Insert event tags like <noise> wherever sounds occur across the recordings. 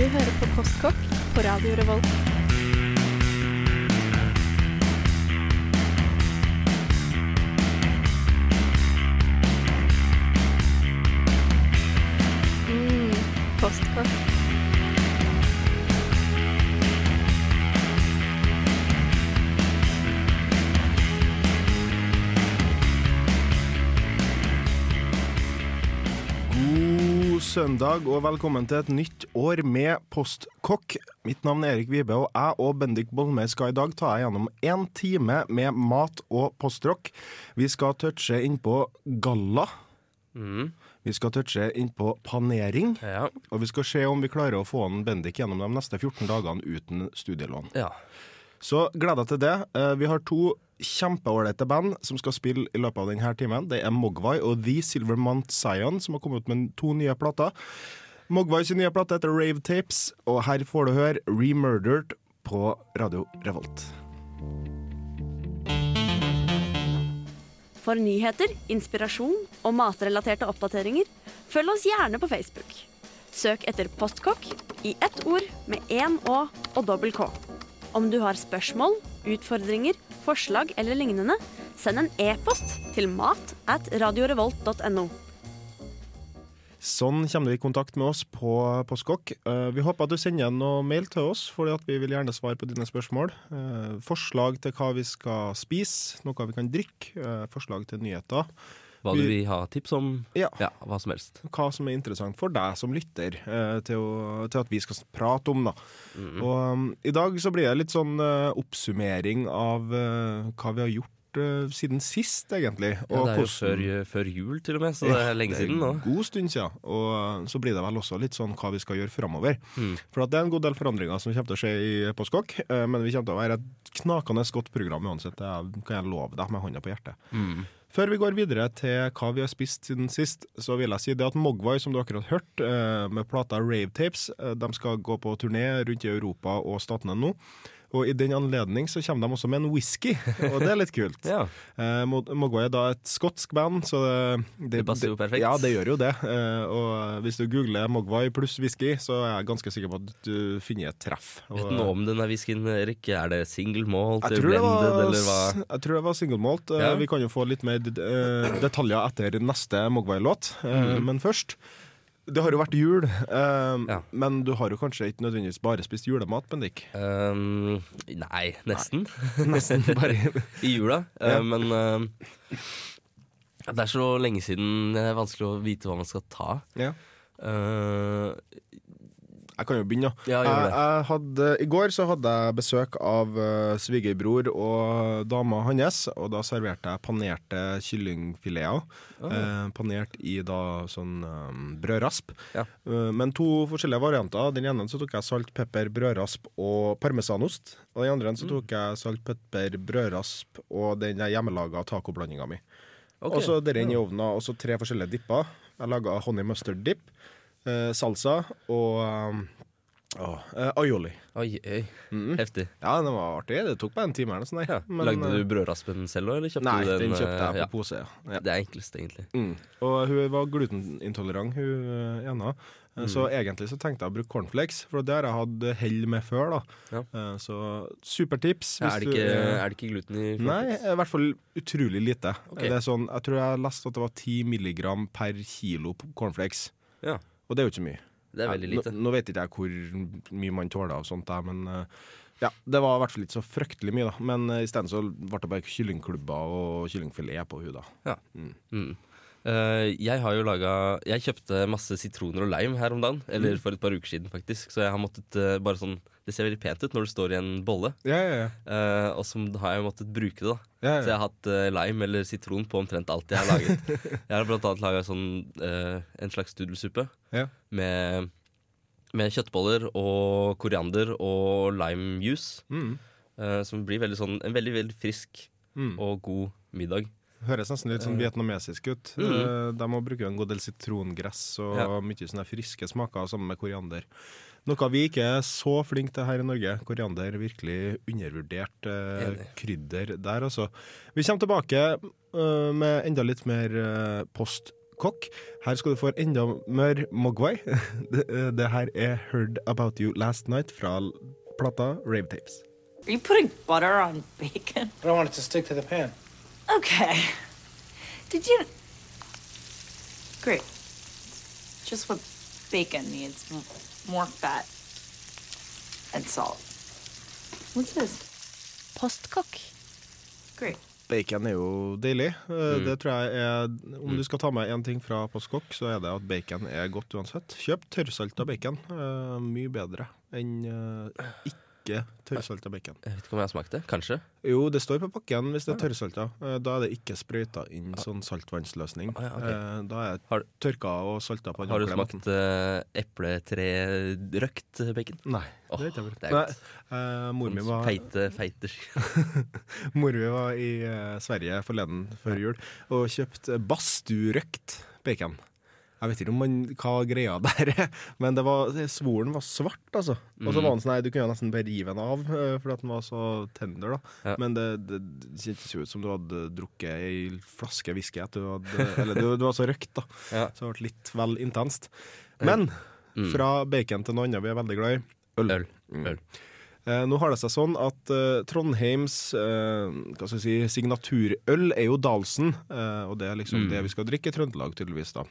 Du hører på Postkokk på Radio Revolt. Mm, postkokk. God søndag og velkommen til et nytt år med Postkokk. Mitt navn er Erik Vibe, og jeg og Bendik Bolmer skal i dag ta deg gjennom én time med mat og postrock. Vi skal touche innpå galla. Mm, Vi skal touche innpå panering. ja. Og vi skal se om vi klarer å få en Bendik gjennom de neste 14 dagene uten studielån. ja. Så gleder deg til det. Eh, Vi har to kjempeålreite band som skal spille i løpet av denne timen. Det er Mogwai og The Silver Mount Zion, som har kommet ut med to nye plater. Mogwai nye plate heter Rave Tapes, og her får du høre Remurdered på Radio Revolt. For nyheter, inspirasjon og matrelaterte oppdateringer, følg oss gjerne på Facebook. Søk etter Postkokk i ett ord med én Å og dobbel K. Om du har spørsmål, utfordringer, forslag eller lignende, send en e-post til mat at radiorevolt.no. Sånn kommer du i kontakt med oss på Postkokk. Eh, Vi håper at du sender noe mail til oss, for vi vil gjerne svare på dine spørsmål. Eh, Forslag til hva vi skal spise, noe vi kan drikke, eh, forslag til nyheter. Hva du vil ha tips om? Ja. Ja, hva som helst. hva som er interessant for deg som lytter, eh, til, å, til at vi skal prate om. Da. Og um, I dag så blir det litt sånn uh, oppsummering av uh, hva vi har gjort siden sist, egentlig. Ja, det er jo før, før jul til og med, så det er lenge det er siden nå. god stund siden. Og eh, så blir det vel også litt sånn hva vi skal gjøre framover. Mm. For det er en god del forandringer som kommer til å skje i Postkokk, eh, men vi kommer til å være et knakende godt program uansett. Det kan jeg love deg med hånda på hjertet. Mm. Før vi går videre til hva vi har spist siden sist, så vil jeg si det at Mogwai, som du akkurat har hørt, eh, med plata Rave Tapes, eh, de skal gå på turné rundt i Europa og statene nå. Og i den anledning så kommer de også med en whisky, <laughs> og det er litt kult. <laughs> Ja. Eh, Mogwai er da et skotsk band, så det, Det passer jo perfekt. Ja, det gjør jo det. Eh, og hvis du googler Mogwai pluss whisky, så er jeg ganske sikker på at du finner et treff. Vet du noe om denne whiskyen, Erik? Er det single malt, jeg blended, var, eller hva? jeg tror det var single malt. Eh, Ja. Vi kan jo få litt mer eh, detaljer etter neste Mogwai-låt. Mhm. Men først Det har jo vært jul, um, Ja. men du har jo kanskje ikke nødvendigvis bare spist julemat, Bendik? Um, nei, nesten. Nesten bare <laughs> I jula. Ja. Uh, men uh, det er så lenge siden det er vanskelig å vite hva man skal ta. Ja. Uh, Jeg kan jo begynne, da. Ja, jeg, jeg hadde, I går så hadde jeg besøk av uh, svigerbror og dama hans, og da serverte jeg panerte kyllingfileter. eh, panert i da sånn um, brødrasp. Ja. Uh, men to forskjellige varianter. Den ene så tok jeg salt, pepper, brødrasp og parmesanost. Og den andre så Mm. tok jeg salt, pepper, brødrasp og den hjemmelaga tacoblandinga mi. Okay. Og så den i ovnen, og så tre forskjellige dipper. Jeg laga honey mustard dip, salsa og um, eh, aioli. Oi, oi. Mm. Heftig. Ja, den var artig. Det tok bare en time eller sånn, Ja. Men, Lagde eh, du brødraspen selv òg, Nei, den? den kjøpte jeg på ja. pose. Ja. ja. Det er enklest, egentlig. Mm. Og hun var glutenintolerant, hun eh, ena. Eh, Så Mm. egentlig så tenkte jeg å bruke cornflakes, for det har jeg hatt hell med før. da. Ja. Eh, Så supertips. Ja, er, det ikke, er- er det ikke gluten i Nei, i hvert fall utrolig lite. Okay. Det er sånn, jeg tror jeg leste at det var 10 milligram per kilo cornflakes. Ja, Og det er jo ikke mye. det er veldig lite. Nå, nå vet ikke jeg hvor mye man tåler av sånt, der, men eh, ja, det var i hvert fall ikke så fryktelig mye. da Men uh, isteden så ble det bare kyllingklubber og kyllingfilet på hun da. Mm. Eh, jeg har jo laga Jeg kjøpte masse sitroner og lime her om dagen. Eller for et par uker siden, faktisk. Så jeg har måttet uh, bare sånn Det ser veldig pent ut når det står i en bolle. Ja, ja, ja. Uh, og så har jeg måttet bruke det, da. Så jeg har hatt lime eller sitron på omtrent alt jeg har laget. <laughs> jeg har blant annet laga sånn en slags nudelsuppe Ja. med, med kjøttboller og koriander og limejuice. Mm. eh, som blir veldig sånn en veldig, veldig frisk Mm. og god middag. Høres nesten litt sånn vietnamesisk ut. Mm. Eh, De må bruke en god del sitrongress og Ja. mye sånne friske smaker sammen med koriander. Noe vi ikke er så flinke til her i Norge. Koriander virkelig undervurdert eh, krydder der, altså. Vi kommer tilbake uh, med enda litt mer uh, postkokk. Her skal du få enda mer Mogwai. <laughs> Det, det her er Heard About You Last Night fra plata Rave Tapes. Are you putting butter on bacon? I don't want it to stick to the pan. Okay. Did you? Great. It's just what bacon needs more fat and salt. What's this? Postkokk. Great. Bacon er jo deilig. Mm. Det tror jeg er Om du skal ta med én ting fra Postkokk, så er det at bacon er godt uansett. Kjøp tørrsalta bacon. Uh, mye bedre enn uh, ikke tørrsalta bacon. Jeg vet ikke om jeg har smakt det. Kanskje. Jo, det står på pakken hvis det er tørrsalta. Eh, Da er det ikke sprøyta inn sånn saltvannsløsning. Ah, ja. Eh, Da er det tørka og salta på den Har du smakt uh, epletre-røkt bacon? Nei. Det vet jeg ikke. eh, mor mi var Feite, feite <laughs> Mor mi var i eh, Sverige forleden før jul og kjøpte badstuerøkt bacon. Jeg vet ikke om man, hva greia der er, men det var, svoren var svart, altså. Og så Mm. var den sånn, nei, du kunne jo nesten bare rive den av, eh, fordi at den var så tender, da. Ja. Men det, det, kjentes jo ut som du hadde drukket ei flaske whisky du hadde Eller du, du var så røkt, da. <laughs> Ja. Så det ble litt vel intenst. Men Mm. fra bacon til noe annet vi er veldig glad i. Øl. Øl. Mm. Øl. Eh, nå har det seg sånn at eh, Trondheims eh, si, signaturøl er jo Dalsen, eh, og det er liksom Mm. det vi skal drikke i Trøndelag, tydeligvis. da.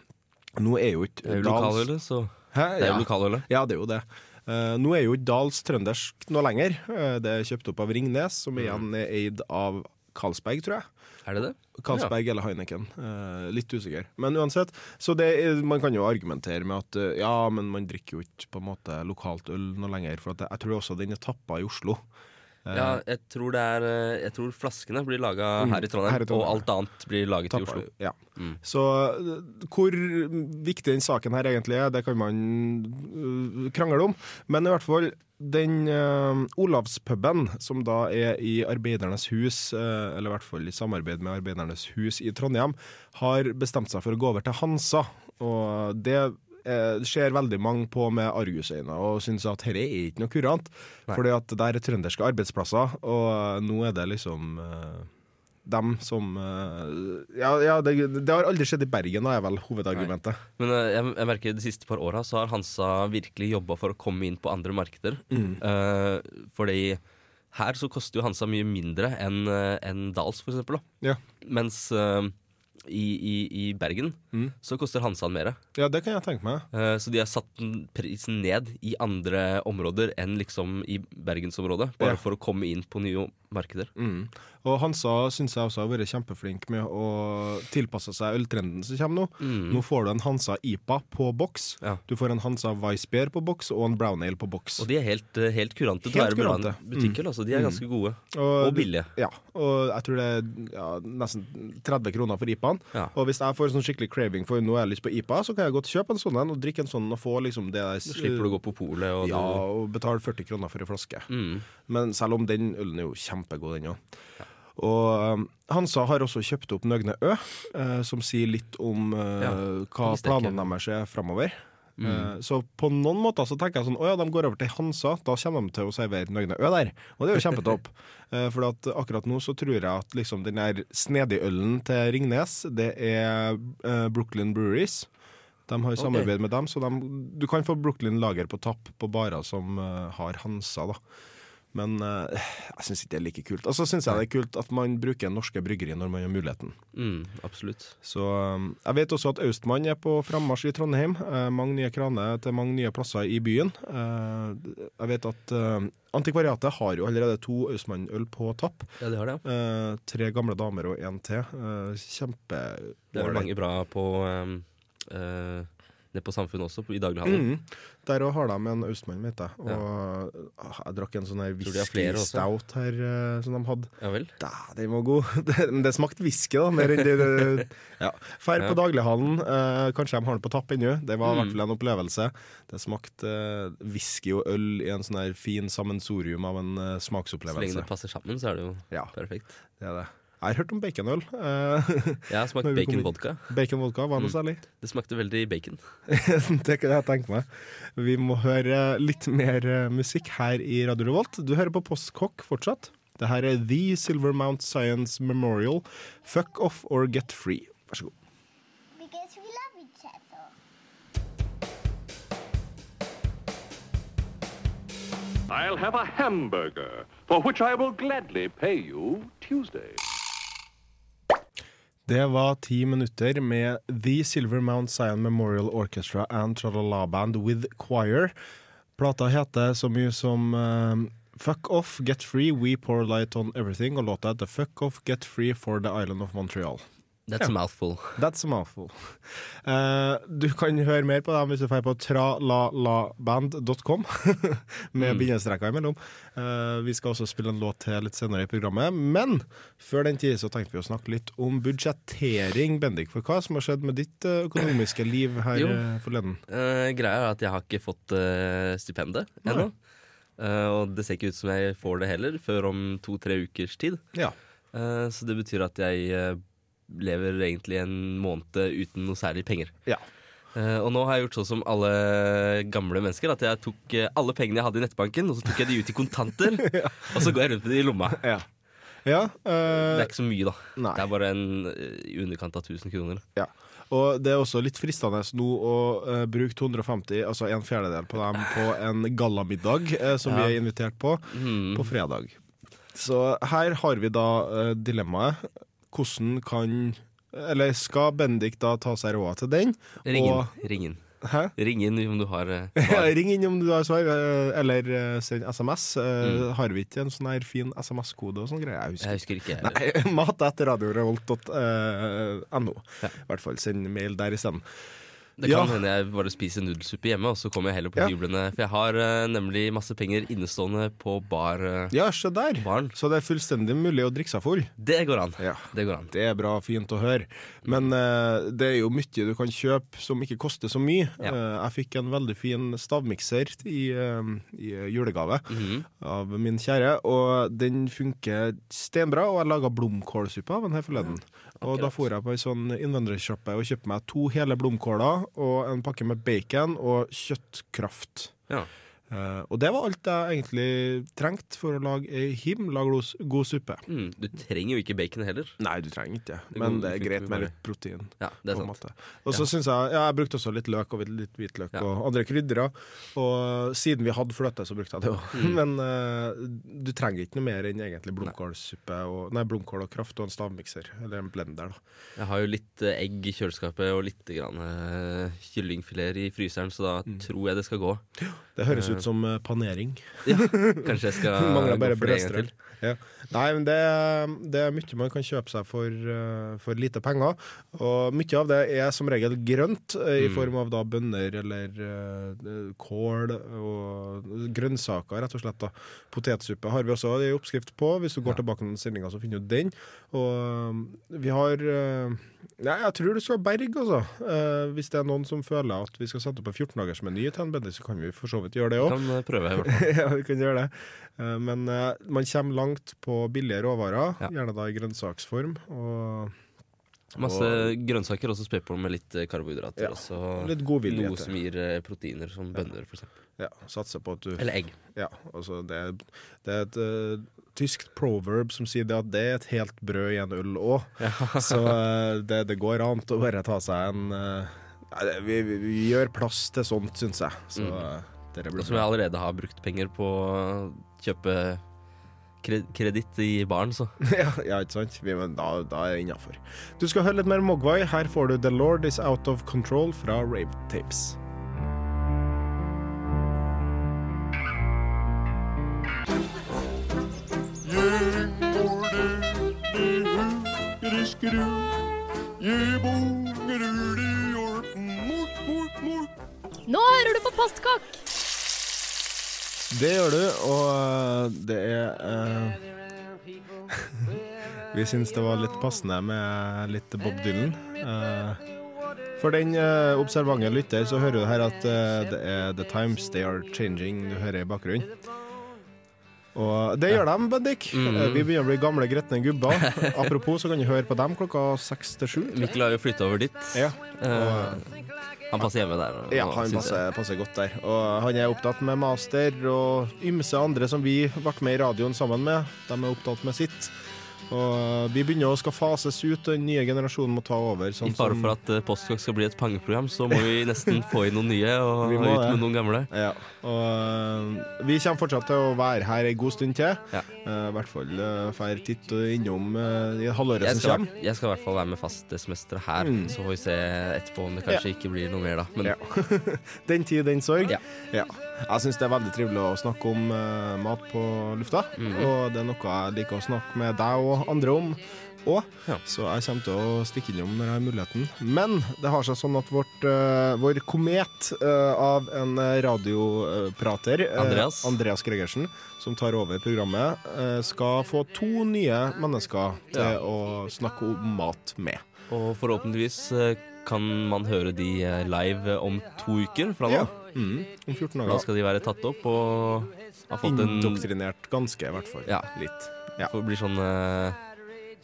Nå er jo ikke Det er jo lokalølet, så Hæ? Det er Ja. jo lokalølet. ja, det er jo det. Uh, nå er jo ikke Dals trøndersk noe lenger. Uh, det er kjøpt opp av Ringnes, som Mm. igjen er eid av Carlsberg, tror jeg. Er det det? Carlsberg eller Heineken. Uh, litt usikker. Men uansett. Så det man kan jo argumentere med at uh, ja, men man drikker jo ikke på en måte lokalt øl noe lenger. For det, jeg tror også den er tappa i Oslo. Eh, Ja, jeg tror det er eh, Jeg tror flaskene blir laga Mm, her i Trondheim, og alt annet blir laget i Oslo. Ja. Mm. Så eh, hvor viktig den saken her egentlig er, det kan man krangle om. Men i hvert fall, den uh, Olavspuben, som da er i Arbeidernes hus, uh, eller i hvert fall i samarbeid med Arbeidernes hus i Trondheim, har bestemt seg for å gå over til Hansa. Og det eh, ser veldig mange på med argusøyne og syns at dette er ikke noe kurant. Nei. Fordi at det er trønderske arbeidsplasser, og nå er det liksom eh, dem som eh, Ja, ja det, det har aldri skjedd i Bergen, da, er vel hovedargumentet. Men eh, jeg, jeg merker de siste par åra så har Hansa virkelig jobba for å komme inn på andre markeder. Mm. Eh, fordi her så koster jo Hansa mye mindre enn en Dals, for eksempel. Da. Ja. Mens eh, i, i, i Bergen Mm. så koster Hansan mer. ja, det kan jeg tenke meg. Eh, så de har satt prisen ned i andre områder enn liksom i bergensområdet. Bare Ja. for å komme inn på nye markeder. Mm. Og Hansa syns jeg også har vært kjempeflink med å tilpasse seg øltrenden som kommer nå. Mm. Nå får du en Hansa IPA på boks. Ja. Du får en Hansa Weissbier på boks og en Brown Ale på boks. Og de er helt, eh, helt kurante til å være bra kurante. butikker. Altså. De er Mm. ganske gode. Og Og billige. Ja, og jeg tror det er ja, nesten 30 kroner for IPA-en. Ja. Og hvis jeg får sånn skikkelig craving for nå har jeg lyst på IPA, så kan jeg godt kjøpe en sånn en og drikke en sånn og få liksom det der slipper du å gå på polet. Og Ja, og betale 40 kroner for ei flaske. mm. Men selv om den ølen er jo kjempegod, den òg. Og um, Hansa har også kjøpt opp Nøgne Ø, eh, som sier litt om eh, Ja, hva planene deres er framover. Mm. Eh, så på noen måter så tenker jeg sånn Å ja, de går over til Hansa, da kommer de til å servere Nøgne Ø der. Og det er jo kjempetopp. <laughs> Eh, for at akkurat nå så tror jeg at liksom den der snedigølen til Ringnes, det er eh, Brooklyn Breweries. De har samarbeid med dem, så de, du kan få Brooklyn Lager på tapp på barer som eh, har Hansa, da. Men uh, jeg syns ikke det er like kult. Og så syns jeg det er kult at man bruker norske bryggeri når man har muligheten. Mm, absolutt. Så um, Jeg vet også at Austmann er på frammarsj i Trondheim. Uh, mange nye kraner til mange nye plasser i byen. Uh, jeg vet at eh, Antikvariatet har jo allerede to Austmann-øl på tapp. Ja, de har det. Eh, tre gamle damer og én til. Kjempe Det er vel mange bra på um, Nede på Samfunnet også, på, i daglighandelen. Mm. Der òg har de en østmann, vet jeg. Og ja. jeg drakk en sånn her whisky-stout her eh, som de hadde. Ja vel? Da, den var god. <laughs> Det, men det smakte whisky, da. Mer enn det, <laughs> ja. Fær på Ja. daglighallen. Eh, kanskje de har den på tapp ennå. Det var i Mm. hvert fall en opplevelse. Det smakte eh, whisky og øl i en sånn her fin sammensorium av en eh, Så lenge det passer sammen, så er det jo Ja, perfekt. det er det. Jeg har hørt om baconøl. Eh, jeg har smakt <laughs> baconvodka. Baconvodka, var mm. noe særlig? Mm. Det smakte veldig bacon. <laughs> det kan jeg tenke meg. Vi må høre litt mer eh, musikk her i Radio Revolt. Du hører på Postkokk fortsatt. Det her er The Silver Mount Science Memorial. Fuck off or get free. Vær så god. I'll have a hamburger, for which I will gladly pay you Tuesday. Det var ti minutter med The Silver Mount Zion Memorial Orchestra and Tralala Band with Choir. Plata heter så mye som uh, Fuck Off, Get Free, We Pour Light On Everything, og låta heter Fuck Off, Get Free for the Island of Montreal. That's a mouthful. That's a mouthful. Uh, du kan høre mer på dem hvis du drar på tralalaband.com, <laughs> med bindestreker imellom. Uh, vi skal også spille en låt til litt senere i programmet. Men før den tid så tenkte vi å snakke litt om budsjettering, Bendik. For hva som har skjedd med ditt eh, økonomiske liv her Jo. forleden? Uh, greia er at jeg har ikke fått uh, stipendet ennå. Og det ser ikke ut som jeg får det heller før om to-tre ukers tid. Ja. Så det betyr at jeg lever egentlig en måned uten noe særlig penger. Ja. Uh, og nå har jeg gjort sånn som alle gamle mennesker. At jeg tok eh, alle pengene jeg hadde i nettbanken, og så tok jeg de ut i kontanter. <laughs> Og så går jeg rundt med de i lomma. Ja. ja Det eh, er ikke så mye, da. Nei. Det er bare en i underkant av 1000 kroner. Ja. Og det er også litt fristende nå å uh, bruke 250, altså en fjerdedel på dem, på en gallamiddag uh, som vi er invitert på, Mm. på fredag. Så her har vi da dilemmaet. Hvordan kan Eller skal Bendik da ta seg råd til den? Ring inn. Og- Ring inn. Hæ? Ring inn om du har eh, <laughs> Ja, svar. ring inn om du har svar, eh, eller eh, send SMS. Mm. Har vi ikke en sånn her fin SMS-kode og sånn greier? Jeg husker Jeg husker ikke. <laughs> Nei, mat etter radiorevolt.no. Ja. I hvert fall send mail der isteden. Det kan Ja. hende jeg bare spiser nudelsuppe hjemme, og så kommer jeg heller på Ja. hyblene. For jeg har uh, nemlig masse penger innestående på bar, Uh, Ja, se der. Barn. Så det er fullstendig mulig å drikke seg full. Det går an. Ja. Det går an. Det er bra, fint å høre. Men uh, det er jo mye du kan kjøpe som ikke koster så mye. Jeg fikk en veldig fin stavmikser i, i julegave Mhm. av min kjære, og den funker stenbra. Og jeg laga blomkålsuppe av den her forleden. Og Akkurat. da for jeg på ei sånn innvandrersjappe og kjøpte meg to hele blomkåler og en pakke med bacon og kjøttkraft. Ja. Eh, og det var alt jeg egentlig trengte for å lage ei himla glos- god suppe. Mm, du trenger jo ikke bacon heller. Nei, du trenger ikke det, men det er greit med litt protein. Ja, det er sant. Og så synes jeg Ja, jeg brukte også litt løk og litt hvitløk Ja. og andre krydder. Og siden vi hadde fløte, så brukte jeg det òg. Mm. <laughs> Men uh, du trenger ikke noe mer enn egentlig blomkålsuppe og Nei, blomkål og kraft og en stavmikser. Eller en blender, da. Jeg har jo litt eh, egg i kjøleskapet og litt grann, eh, kyllingfileter i fryseren, så da Mm. tror jeg det skal gå. Det høres ut som eh, panering. Ja, kanskje jeg skal <laughs> gå for det en gang til. Ja. Nei, men det, det er mye man kan kjøpe seg for, eh, for lite penger. Og mye av det er som regel grønt, eh, i Mm. form av da bønner eller uh, kål og grønnsaker, rett og slett. da. Potetsuppe har vi også en oppskrift på. Hvis du går tilbake til sendinga, så finner du den. Og vi har uh, Nei, jeg tror du skal berge, altså. Uh, hvis det er noen som føler at vi skal sette opp en 14-dagersmeny til en Bendik, så kan vi for så vidt gjøre det òg. Kan eh, prøve, i hvert fall. <laughs> ja, vi kan gjøre det. Eh, Men eh, man kommer langt på billige råvarer, Ja. gjerne da i grønnsaksform. Og Masse grønnsaker, og så spe på med litt eh, karbohydrater. Ja, og litt noe som gir proteiner, som bønner, eksempel. ja, satse på at du Eller egg. Ja, altså det, det er et uh, tyskt proverb som sier det at det er et helt brød i en ull òg. <laughs> Så uh, det, det går an å bare ta seg en uh, vi, vi, vi gjør plass til sånt, syns jeg. Så Mm. Dere blir som jeg allerede har brukt penger på å kjøpe kre- kreditt i baren, så. <laughs> ja, ja, ikke sant? Vi, men da, da er det innafor. Du skal høre litt mer Mogwai. Her får du The Lord Is Out of Control fra Rave Tapes. Nå hører du på Postkokk! Det gjør du, og øh, det er uh, <laughs> Vi syns det var litt passende med litt Bob Dylan. Uh, for den uh, observante lytter så hører du her at det er The Times They Are Changing du hører i bakgrunnen. Og det gjør de, Bendik. Mm Eh, Vi begynner å bli gamle, gretne gubber. Apropos så kan du høre på dem klokka seks til sju. Mikkel har jo flytta over dit. Ja. Og, han passer hjemme der. Ja, han passer, passer godt der. Og han er opptatt med master, og ymse andre som vi ble med i radioen sammen med, de er opptatt med sitt. Og vi begynner å skal fases ut, og den nye generasjonen må ta over. Sånn I fare for at uh, Postkokk skal bli et pangeprogram, så må vi nesten <laughs> få inn noen nye og ut med det. noen gamle. Ja, og uh, vi kommer fortsatt til å være her en god stund til. Ja. Uh, I hvert fall uh, får titt innom uh, i halvåret som kommer. jeg skal i hvert fall være med fast det semesteret her, Mm. så får vi se etterpå om det kanskje ikke blir noe mer da. Men Ja. <laughs> Den tid, den sorg. Ja. Ja. Jeg syns det er veldig trivelig å snakke om uh, mat på lufta. Mhm. Og det er noe jeg liker å snakke med deg og andre om òg. Ja. Så jeg kommer til å stikke innom når jeg har muligheten. Men det har seg sånn at vårt, uh, vår komet uh, av en radioprater, Andreas. Andreas Gregersen, som tar over programmet, skal få to nye mennesker til Ja. å snakke om mat med. Og forhåpentligvis kan man høre de live om to uker fra nå. Ja. Mm, om 14 Da skal de være tatt opp og ha fått en Indoktrinert ganske, i hvert fall. Ja. Litt. Ja. For det blir sånn eh,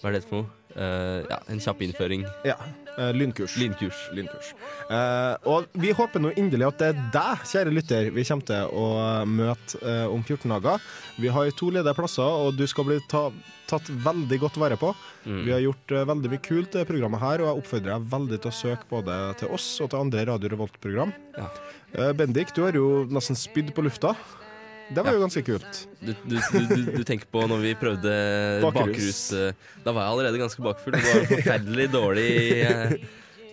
Hva er det for noe? Eh, ja, en kjapp innføring. Ja. Uh, lynkurs. Lynkurs. Lynkurs. Uh, og vi håper nå inderlig at det er deg, kjære lytter, vi kommer til å møte om 14 dager. Vi har to ledige plasser, og du skal bli ta, tatt veldig godt vare på. Mm. Vi har gjort veldig mye kult i programmet her, og jeg oppfordrer deg veldig til å søke både til oss og til andre Radio Revolt-program. Ja. Bendik, du har jo nesten spydd på lufta. Det var Ja. jo ganske kult. Du, du, du, du, tenker på når vi prøvde Bakrus. eh, da var jeg allerede ganske bakfull. Det var forferdelig dårlig uh,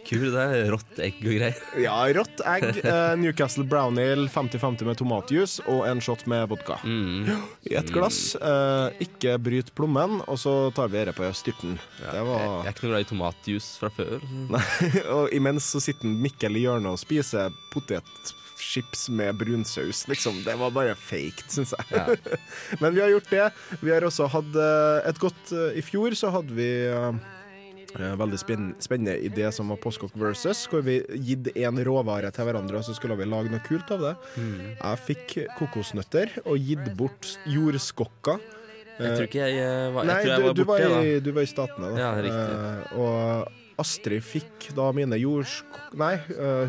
kur. Det er rått egg og greier. Ja, rått egg, Uh, Newcastle Brown Ale 50-50 med tomatjuice og en shot med vodka. Mm. I ett glass. Uh, ikke bryt plommen, og så tar vi dette på styrten. Det Jeg, jeg er ikke noe glad i tomatjuice fra før. <laughs> og imens så sitter Mikkel i hjørnet og spiser potetchips med brunsaus. Liksom. Det var bare fake, syns jeg. Ja. <laughs> Men vi har gjort det. Vi har også hatt eh, et godt eh, I fjor så hadde vi eh, veldig spennende idé som var Postkokk versus, hvor vi gitt én råvare til hverandre, og så skulle vi lage noe kult av det. Jeg fikk kokosnøtter og gitt bort jordskokker. Jeg tror ikke jeg var Jeg Nei, tror jeg var du, du borte, i, da. du var i Statene, da. Ja, riktig. Og Astrid fikk da mine jordskokk... Nei,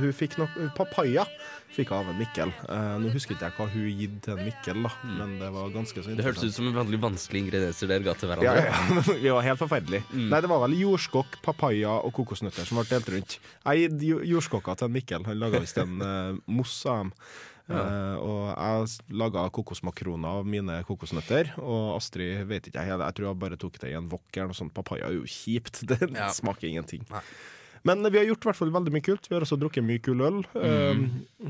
hun fikk nok Papaya fikk av en Mikkel. Eh, nå husker ikke jeg hva hun gitt til en Mikkel, da, men det var ganske så interessant Det hørtes ut som en veldig vanskelig ingredienser dere ga til ja, hverandre. ja, <laughs> Vi var helt forferdelige. Mm. Nei, det var vel jordskokk, papaya og kokosnøtter som ble delt rundt. Jeg gitt jordskokka til en Mikkel. Han laga visst en uh, mousse av dem. Eh, og jeg laga kokosmakroner av mine kokosnøtter. Og Astrid vet ikke jeg, jeg tror jeg bare tok det i en wok eller noe sånt. Papaya er jo kjipt. <laughs> Det Ja. smaker ingenting. Nei. Men vi har gjort i hvert fall veldig mye kult. Vi har også drukket mye kul øl. Eh,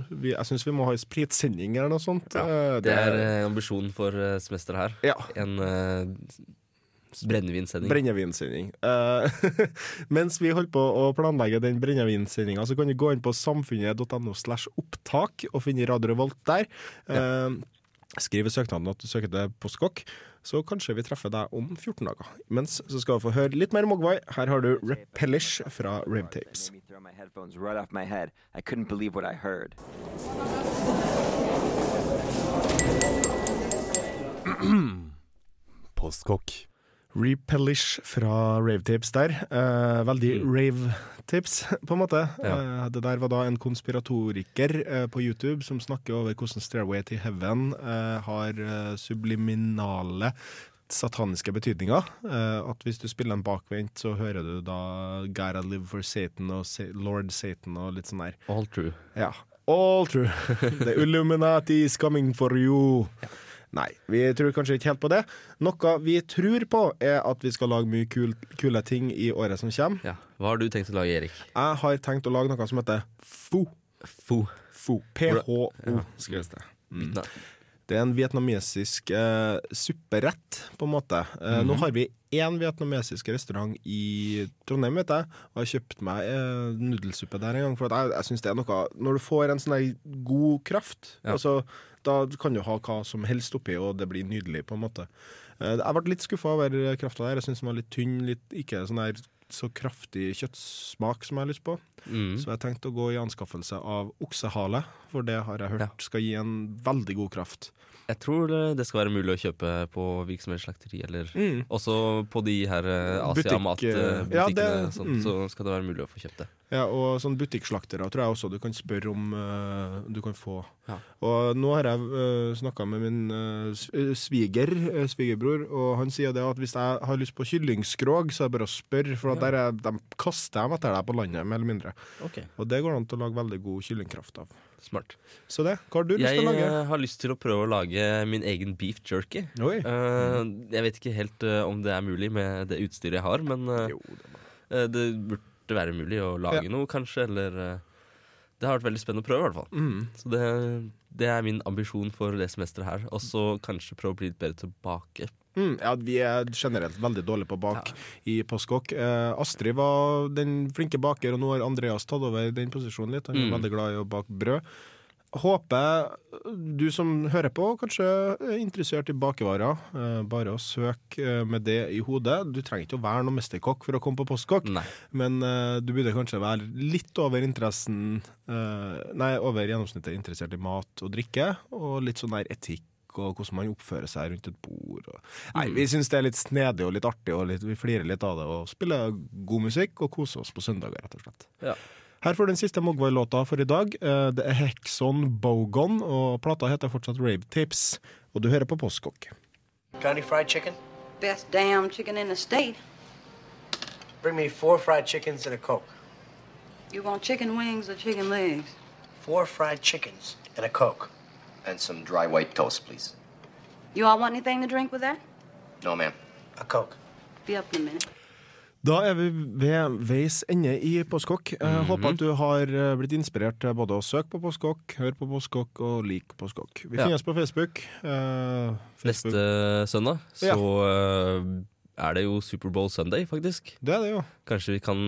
vi, jeg syns vi må ha en spritsending eller noe sånt. Eh, Det er eh, ambisjonen for uh, semesteret her. ja. En uh, brennevinsending. Brennevinsending. Uh, <laughs> mens vi holder på å planlegge den brennevinsendinga, så kan du gå inn på samfunnet.no slash opptak og finne Radio Revolt der. Eh, Skriv i søknaden at du søker til postkokk, så kanskje vi treffer deg om 14 dager. Mens så skal vi få høre litt mer Mogwai. Her har du Repellish fra heard. <clears throat> Postkokk. Repellish fra Ravetips der. Eh, veldig rave-tips, <laughs> på en måte. Eh, det der var da en konspiratoriker eh, på YouTube som snakker over hvordan Stairway to Heaven eh, har eh, subliminale sataniske betydninger. Eh, at hvis du spiller en bakvendt, så hører du da Gotta live for Satan og Sa Lord Satan og litt sånn der. All true. Ja. All true. <laughs> The Illuminati is coming for you. Nei, vi tror kanskje ikke helt på det. Noe vi tror på, er at vi skal lage mye kul, kule ting i året som kommer. Ja. Hva har du tenkt å lage, Erik? Jeg har tenkt å lage noe som heter FO. Fo. FO. PHO, skrives det. Mm. Det er en vietnamesisk eh, supperett, på en måte. Eh, Nå har vi én vietnamesisk restaurant i Trondheim, vet jeg, og jeg har kjøpt meg eh, nudelsuppe der en gang. For at jeg, jeg synes det er noe Når du får en sånn god kraft, Ja. altså, da kan du ha hva som helst oppi, og det blir nydelig, på en måte. Eh, jeg ble litt skuffa over krafta der. Jeg syns den var litt tynn, litt, ikke sånn der så kraftig kjøttsmak som jeg har lyst på. Mm. Så jeg tenkte å gå i anskaffelse av oksehale, for det har jeg hørt Ja. skal gi en veldig god kraft. Jeg tror det- det skal være mulig å kjøpe på virksomhetsslakteri, eller Mm. også på de her eh, Asia-matbutikkene. eh, ja, det- sånn, mm. Så skal det være mulig å få kjøpt det. Ja, og sånn butikkslaktere tror jeg også du kan spørre om uh, du kan få. Ja. Og nå har jeg uh, snakka med min uh, eh, sviger, uh, svigerbror, og han sier det at hvis jeg har lyst på kyllingskrog, så er det bare å spørre, for ja. der er, de kaster dem etter deg på landet, mer eller mindre. Og det går an til å lage veldig god kyllingkraft av. Smart. Så det, hva har du lyst Jeg til å lage? Jeg har lyst til å prøve å lage min egen beef jerky. Oi. Eh, jeg vet ikke helt eh, om det er mulig med det utstyret jeg har, men eh, Jo, det eh, det burde være mulig å lage Ja. noe, kanskje. Eller eh, Det har vært veldig spennende å prøve, i hvert fall. Mm. Så det, det er min ambisjon for det semesteret her. Og så kanskje prøve å bli litt bedre tilbake. Mm, ja, vi er generelt veldig dårlige på bak i Postkokk. Eh, Astrid var den flinke baker, og nå har Andreas tatt over den posisjonen litt. Han er Mm. veldig glad i å bake brød. Håper du som hører på, kanskje er interessert i bakevarer. Eh, bare å søke eh, med det i hodet. Du trenger ikke å være noen mesterkokk for å komme på Postkokk, Nei. men eh, du burde kanskje være litt over interessen Nei, over gjennomsnittet interessert i mat og drikke, og litt sånn der etikk og hvordan man oppfører seg rundt et bord. Nei, Vi syns det er litt snedig og litt artig, og litt, vi flirer litt av det. Og spiller god musikk og koser oss på søndager, rett og slett. Ja. Her får du den siste Mogwai-låta for i dag. Eh, Det er Hexon Bogon, og plata heter fortsatt Rave Tips. Og du hører på Postkokk. Got any fried chicken? Best damn chicken in the state. Bring me four fried chickens and a Coke. You want chicken wings or chicken legs? Four fried chickens and a Coke. And some dry white toast, please. You all want anything to drink with that? No, ma'am. A Coke. Be up in a minute. Da er vi ved veis ende i Postkokk. Jeg Håper at du har eh, blitt inspirert til både å søke på Postkokk, høre på Postkokk og like Postkokk. Vi Ja. finnes på Facebook. Uh, Facebook. Neste søndag så eh, er det jo Superbowl Sunday, faktisk. Det er det jo. Kanskje vi kan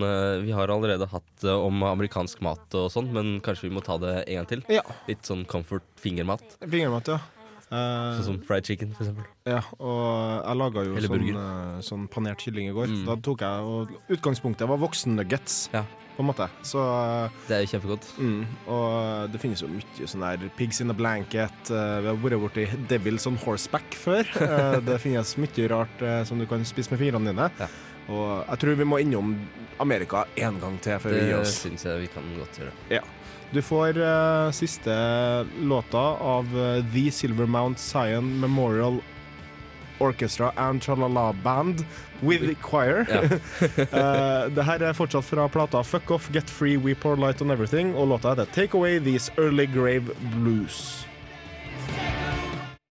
Vi har allerede hatt om amerikansk mat og sånn, men kanskje vi må ta det en gang til? Ja. Litt sånn comfort fingermat. Fingermat, ja. Eh, Sånn som fried chicken, for eksempel. ja. Og jeg laga jo sånn, eh, sånn panert kylling i går. Mm. Da tok jeg, og Utgangspunktet var voksennuggets, Ja. på en måte. Så eh, Det er jo kjempegodt. Mm, og det finnes jo mye sånn der Pigs in a blanket. eh, vi har vært borti Devils on horseback før. Eh, <laughs> det finnes mye rart eh, som du kan spise med fingrene dine. Ja. Og jeg tror vi må innom Amerika en gang til før vi Det gir oss. syns jeg vi kan godt gjøre. Ja. Du får uh, siste låta av uh, The Silver Mount Zion Memorial Orchestra and Tralala Band with choir. Ja. uh, <laughs> det her er fortsatt fra plata Fuck Off, Get Free, We Pour Light On Everything, og låta heter Take Away These Early Grave Blues.